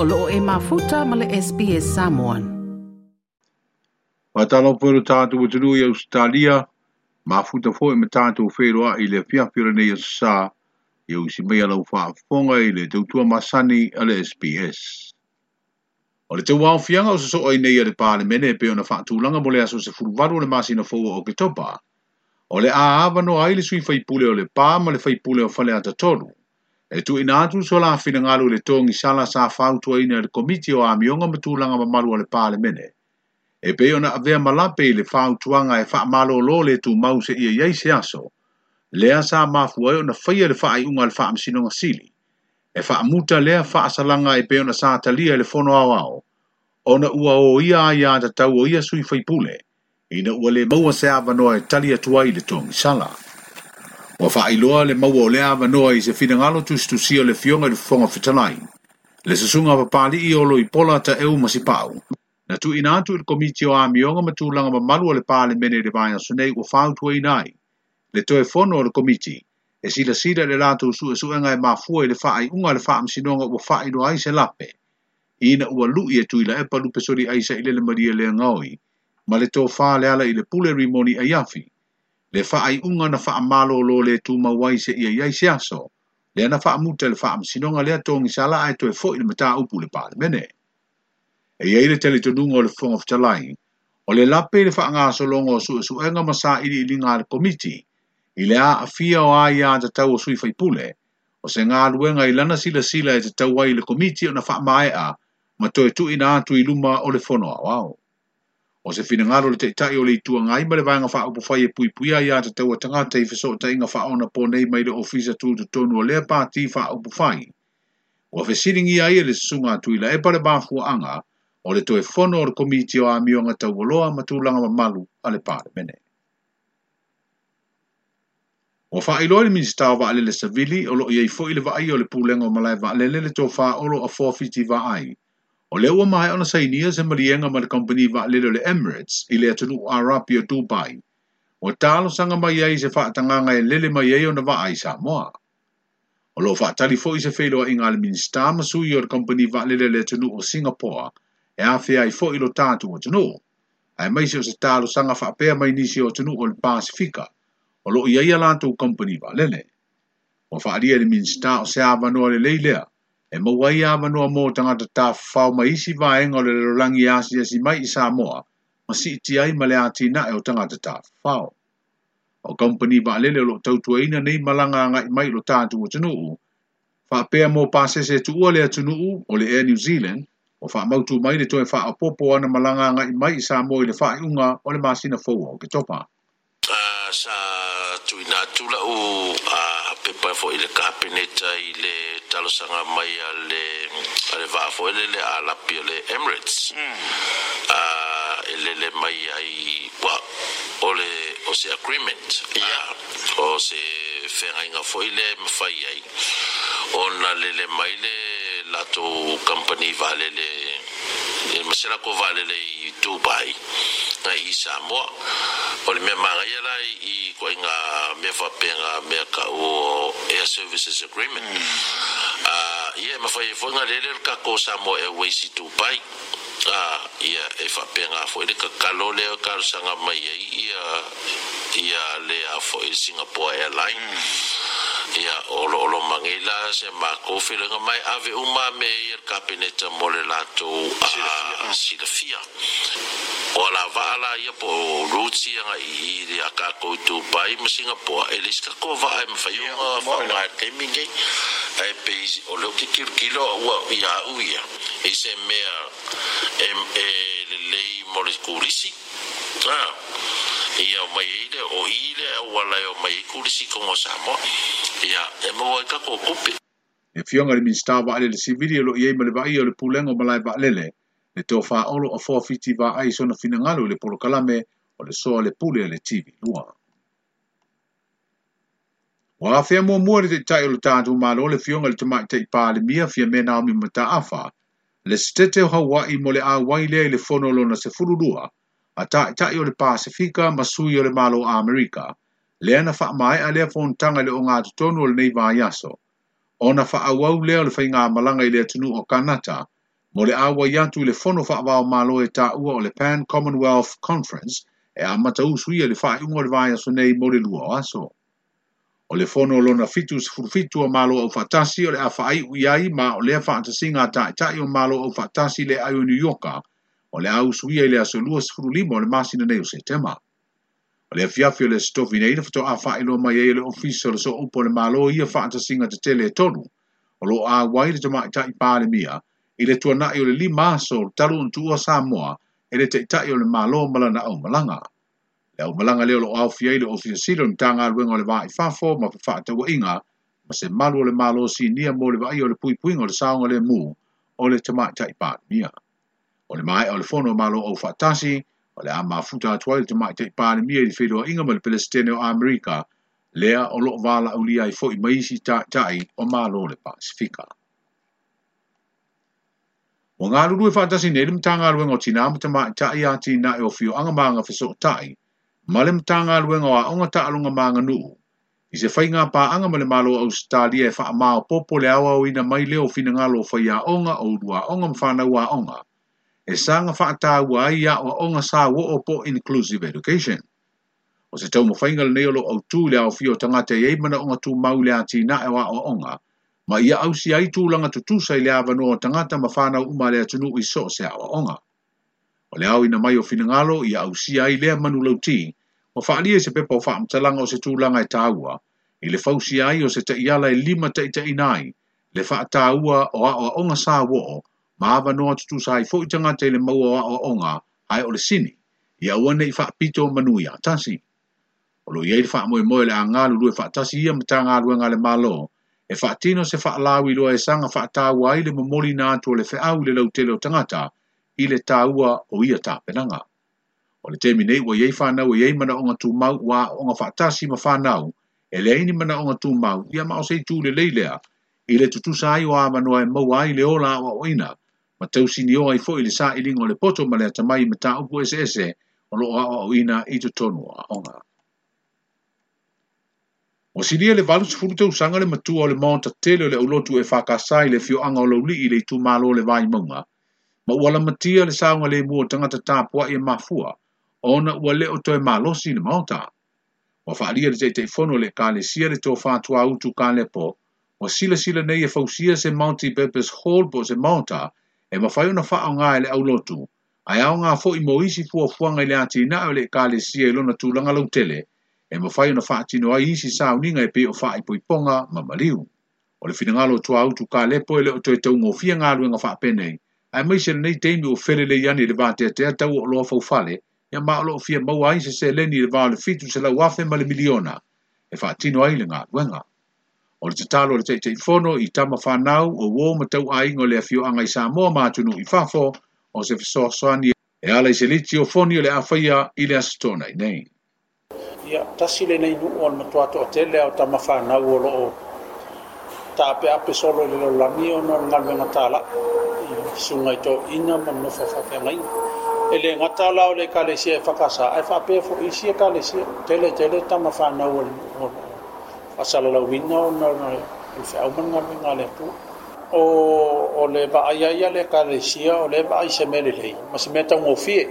o loo e mafuta male SPS Samoan. Ma tala pēru tātu o tunu i Australia, mafuta fōi ma tātu o whēroa i le fiafira nei asa i o si mea lau wha i le tautua masani ale SPS. O le tau wāo fianga o sasoa i nei ale pāle mene pe ona wha tūlanga mo le aso se o le masina fōa o ke O le a awa no aile sui whaipule o le pā ma le whaipule o whale ata e tu ina atu so la fina ngalu le tongi sala sa whautua ina le komiti o amionga matūlanga ma marua le pāle mene. E pe ona avea malape i le whautuanga e wha malo lō le tu mause ia iei se aso, lea sa mafuai ona whaia le wha ai unga le wha amsinonga sili. E wha amuta lea wha asalanga e pe ona sa talia le fono au au, ona ua o ia ia da o ia sui whaipule, ina ua le maua se avanoa e talia tuai le tongi sala ua faailoa le maua o lea avanoa i se finagalo tusitusia o le fioga i le fofoga fetalai le susuga papali'i o loi pola ta eu ma sipa'u na tuuina atu i le komiti o amioga ma tulaga mamalu o le palemene i le vaeaso nei ua fautuaina ai le toe fono o le komiti e silasila i le latou suʻesuʻega e, e mafua i le faaiʻuga a le faamasinoga ua faailoa ai se lape ina ua lu'i e tuila epa lupesoli'aisa i le le malia leagaoi ma le tofā le ala i le pule rimoni aiafi le faa unga na faa malo lo le tu mawai se ia iai sia so le na faa muta le faa msinonga lea tongi sala ae toe fo ili mataa upu le paa mene. E iai le tele tonunga o le fong of talai, o le lape le faa ngaso longo su su enga masa ili ili ngā le komiti, ili a afia o ai a ta tau o sui fai pule, o se ngā luenga si le sila e ta tau ai le komiti o na faa mae a, ma toe tu ina atu iluma o le fono a wao o se fina ngaro le te o le itua ngai ma le vanga wha upo whai e pui pui ai ata taua tangata i fesoa ta inga wha ona po nei mai le ofisa tu tu tonu o lea pāti wha upo whai. Ua fesiringi ai e le sunga tui la epa le bāfua anga o le toe fono o le komiti o amionga tau waloa ma tūlanga ma malu a le pāre mene. O wha iloi le minista o le savili o lo iei fo i le vaai o le pūlenga o malai vaalele le tō wha olo a fōwhiti vaai. ai O ua mai ona sainia se marienga ma le company va le le Emirates i le atunu Arabia Dubai. O talo sanga mai ai se whaatanganga e lele mai ai ona va ai Samoa. O lo whaatali fo i se wheloa i ngā le minista masui o le company va le le atunu o Singapore e awhia i fo i lo tātu o tunu. Ai mai se o se talo sanga whaapea mai nisi o tunu o le Pasifika o lo i aia lantou company va lele. O whaaria le minista o se avanoa le leilea e mawai a manua mō tangata tā whao mai isi vāenga o le lorangi āsi e si mai i Samoa, ma si iti ai ma le ati na e o tangata tā whao. O company ba lele lo tautu eina nei malanga anga i mai lo tātu o tunuu, wha pēa mō pāsese tu ua lea tunuu o le Air New Zealand, o wha mautu mai le toi wha apopo ana malanga anga i mai i Samoa i le wha iunga o le māsina fōa o ke topa. Uh, sa tuina tula u... Uh, e pai foʻi le kahapeneta i le sanga mai a le a le ile le le alapi o le emirates a e lele mai ai ua o o se agreement ah, o se fegaiga foʻi le mafai ai ona lele mai le latou company valele e maselako valele i dubai na isa mo o le mea magaia la i koaiga mea faapega mea kau air services agreement mm. ah, ia e mafai ai foi galele le kako samoa airways i tupai a ah, ia e faapega foi le kakalo lea kalosaga mai ai ia ia lea foi singapore airline mm. ia o loolo se mako filinga mai ave uma me ir kabineta mole lato a silafia o la vala ia po rutsi nga i ri aka ko tu bai mo singapore elis ka ko va em fa yo fa la kemingi ai pe o lo ki kir kilo wa ia uia e se me em e le mo le kurisi ah ia o e mai ile o ile o wala o mai kurisi kongo samo ia e mo wai kako kupi e fionga le minsta wa ale le sivili e lo iei ma le vai o le pulengo malai wa alele le teo faa olo o fua fiti wa ai sona finangalo le polo kalame o le soa le pule le TV lua. Wa fia mua mua le te tai o le tātu mālo le fionga le tamai te ipā le mia fia mena o mi mata afa le stete o hawa i mo le a wai le le fono lona se furu lua a ta ta yo le Pasifika ma su yo le malo Amerika. Le ana fa mai a le fon tanga le onga to tonu le nei vayaso. Ona fa awa le le fa malanga i le tunu o Kanata. Mo le awa yatu le fono fa wa malo e ta ua o le Pan Commonwealth Conference e a mata usu le fa i le vayaso nei mo le lua aso. O le fono lo na fitu sfurfitu o malo o fatasi o le afai ai uiai ma o le afa atasinga ta ta i o malo o fatasi le ayo New yorka o le au suia i le aso lua sifuru lima o le masina nei o setema. O le afiafi o le stofi nei na fatoa a faa mai e le ofisa o le so upo le malo ia faa ta singa te tele tonu o lo a wai le tamai ta i pāle mia i le tua nai o le lima aso o talu ntua sa moa e le te itai o le malo malana au malanga. Le au malanga leo lo au fia i le ofisa silo ni tanga alwenga o le vaa i fafo ma pa faa ta wainga ma se malu o le malo si nia mo le vaa i o le pui puinga o le saonga le mu o le tamai ta i pāle mia o le mai o le fono malo o fatasi o le ama futa atua i te mai te pāne mia i te whedua inga mali pelestene o Amerika lea o loko wala au lia i fo i maisi tai o malo le Pasifika. O ngā lulu e fatasi nei le mtanga luenga o tina ama mai tai a tina e o fio anga maanga fiso tai ma le mtanga luenga o a onga ta alunga maanga nuu i se whai ngā pā anga mali malo o Australia e wha maa popo le awa o ina mai leo fina ngalo whai a onga o urua onga mwhana ua onga e sanga whaata wai ia o onga sa wo opo inclusive education. O se tomo mawhainga le neolo o tū le au fio tangata i eimana onga tū mau le ati na e wa o onga, ma ia au si ai tū langa tutu sai le awa noa tangata mafana u uma le atunu i so se au onga. O le au ina mai o finangalo ia au si ai lea manu lau tī, ma whaalia se pepa o whaamtalanga o se tū langa e tāua, i le fausi ai o se te iala e lima te ita inai, le whaata wa o a o onga sa wo o, maava noa tutu sa i fōi tanga te le maua wa o onga ai o le sini, Ia a uane i wha pito manu i a tasi. O lo iei le wha moe moe le a ngā lulu e wha tasi i a mta ngā ruenga le malo, e wha tino se wha lawi loa e sanga wha tāua i le mamori nā tua le wha le lau te tangata ile le o ia ta penanga. O le temi nei wa iei wha nau e iei mana o tū mau wa onga wha tasi ma wha e le aini mana o tū mau ia a mao sei tū le leilea, i le tutusa ai o amanoa e mau ai le ola o oina, ma tau sini o ai foi le sa i lingo le poto ma le atamai ma ta upu ese ese o lo a o ina i tu tonu a onga. O sini e le valu tifuru te usanga le matua o le maonta tele o le ulotu e whakasai le fio anga o lauli i le itu malo le vai maunga, ma uala matia le saunga le mua tangata tāpua i e mafua, ona ua leo toi malosi le maonta. Wa whaaria le te te fono le ka le sia le tō whātua utu ka le po, wa sila sila nei e fausia se Mounty Purpose Hall po se maonta, e mawhai una wha o ngā ele au lotu, a au ngā fo i moisi isi fua fuanga ele ati na ele ka le sia i lona tūlanga lau tele, e mawhai una wha tino ai isi sa ninga e pe o wha i poiponga ma maliu. O le fina ngalo tua autu ka lepo ele o toi tau ngō fia ngā luenga wha pene, ai maise le nei teimi o fere le yani le vātea te tau o loa fau fale, ia ma o loo fia maua aise se leni le vāle fitu se lau wafe ma le miliona, e wha tino ai le ngā luenga. O le tatalo le teitei fono i tama whanau o wō matau aingo le afio angai sa mō mātunu i fafo o se fiso soani e alai se liti o foni o le awhaia i le asitona i nei. Ia, tasi nei nu o matua to atele o tama whanau o lo o tape ape ape solo le lo lami o no ngalme na tala i sunga i tō ina ma no fafake ngai. E le ngata lao le kalesia e whakasa, ai whapea fo isi kalesia, tele tele tama whanau o lo o asala la wina o na na e fa o manga me ngale tu o o le ba ai ai le ka le sia o le ba ai se mele le ma se meta un ofi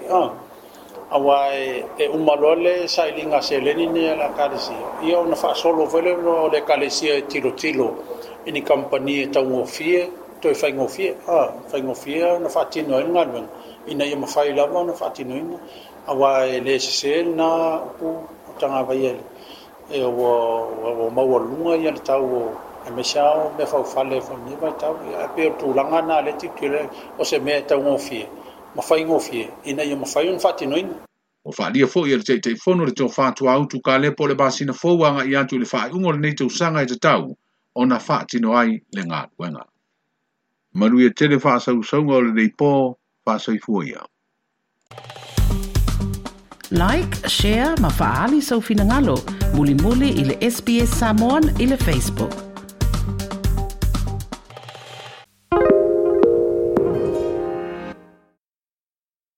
a wa e e un malo sa i linga se le ni ne la ka le sia i o na fa solo vele no o le ka le sia e tiro tilo e ni kampani e ta un ofi to e fa un ofi a fa un ofi na fa tino e ngal ben i na i ma fa i la ma na fa tino i na a wa e le se na o tanga vaiele e o o mau o lunga i ana tau o e me sia o me fau fale e fau niwa i tau e pe o tu langa na ale ti tuile o se mea tau ngofie ma fai ngofie e nei o ma fai un fati noina o fa dia fo yer tei tei fono to fa tu au tu kale pole basina fo wanga i atu le fa un ol nei tu sanga te tau ona fa ti no ai le nga wenga manu ye tele fa sa u sanga le nei po fa sa i fo ya Like, share ma faali sau Muli muli ile le SBS Samoan i Facebook.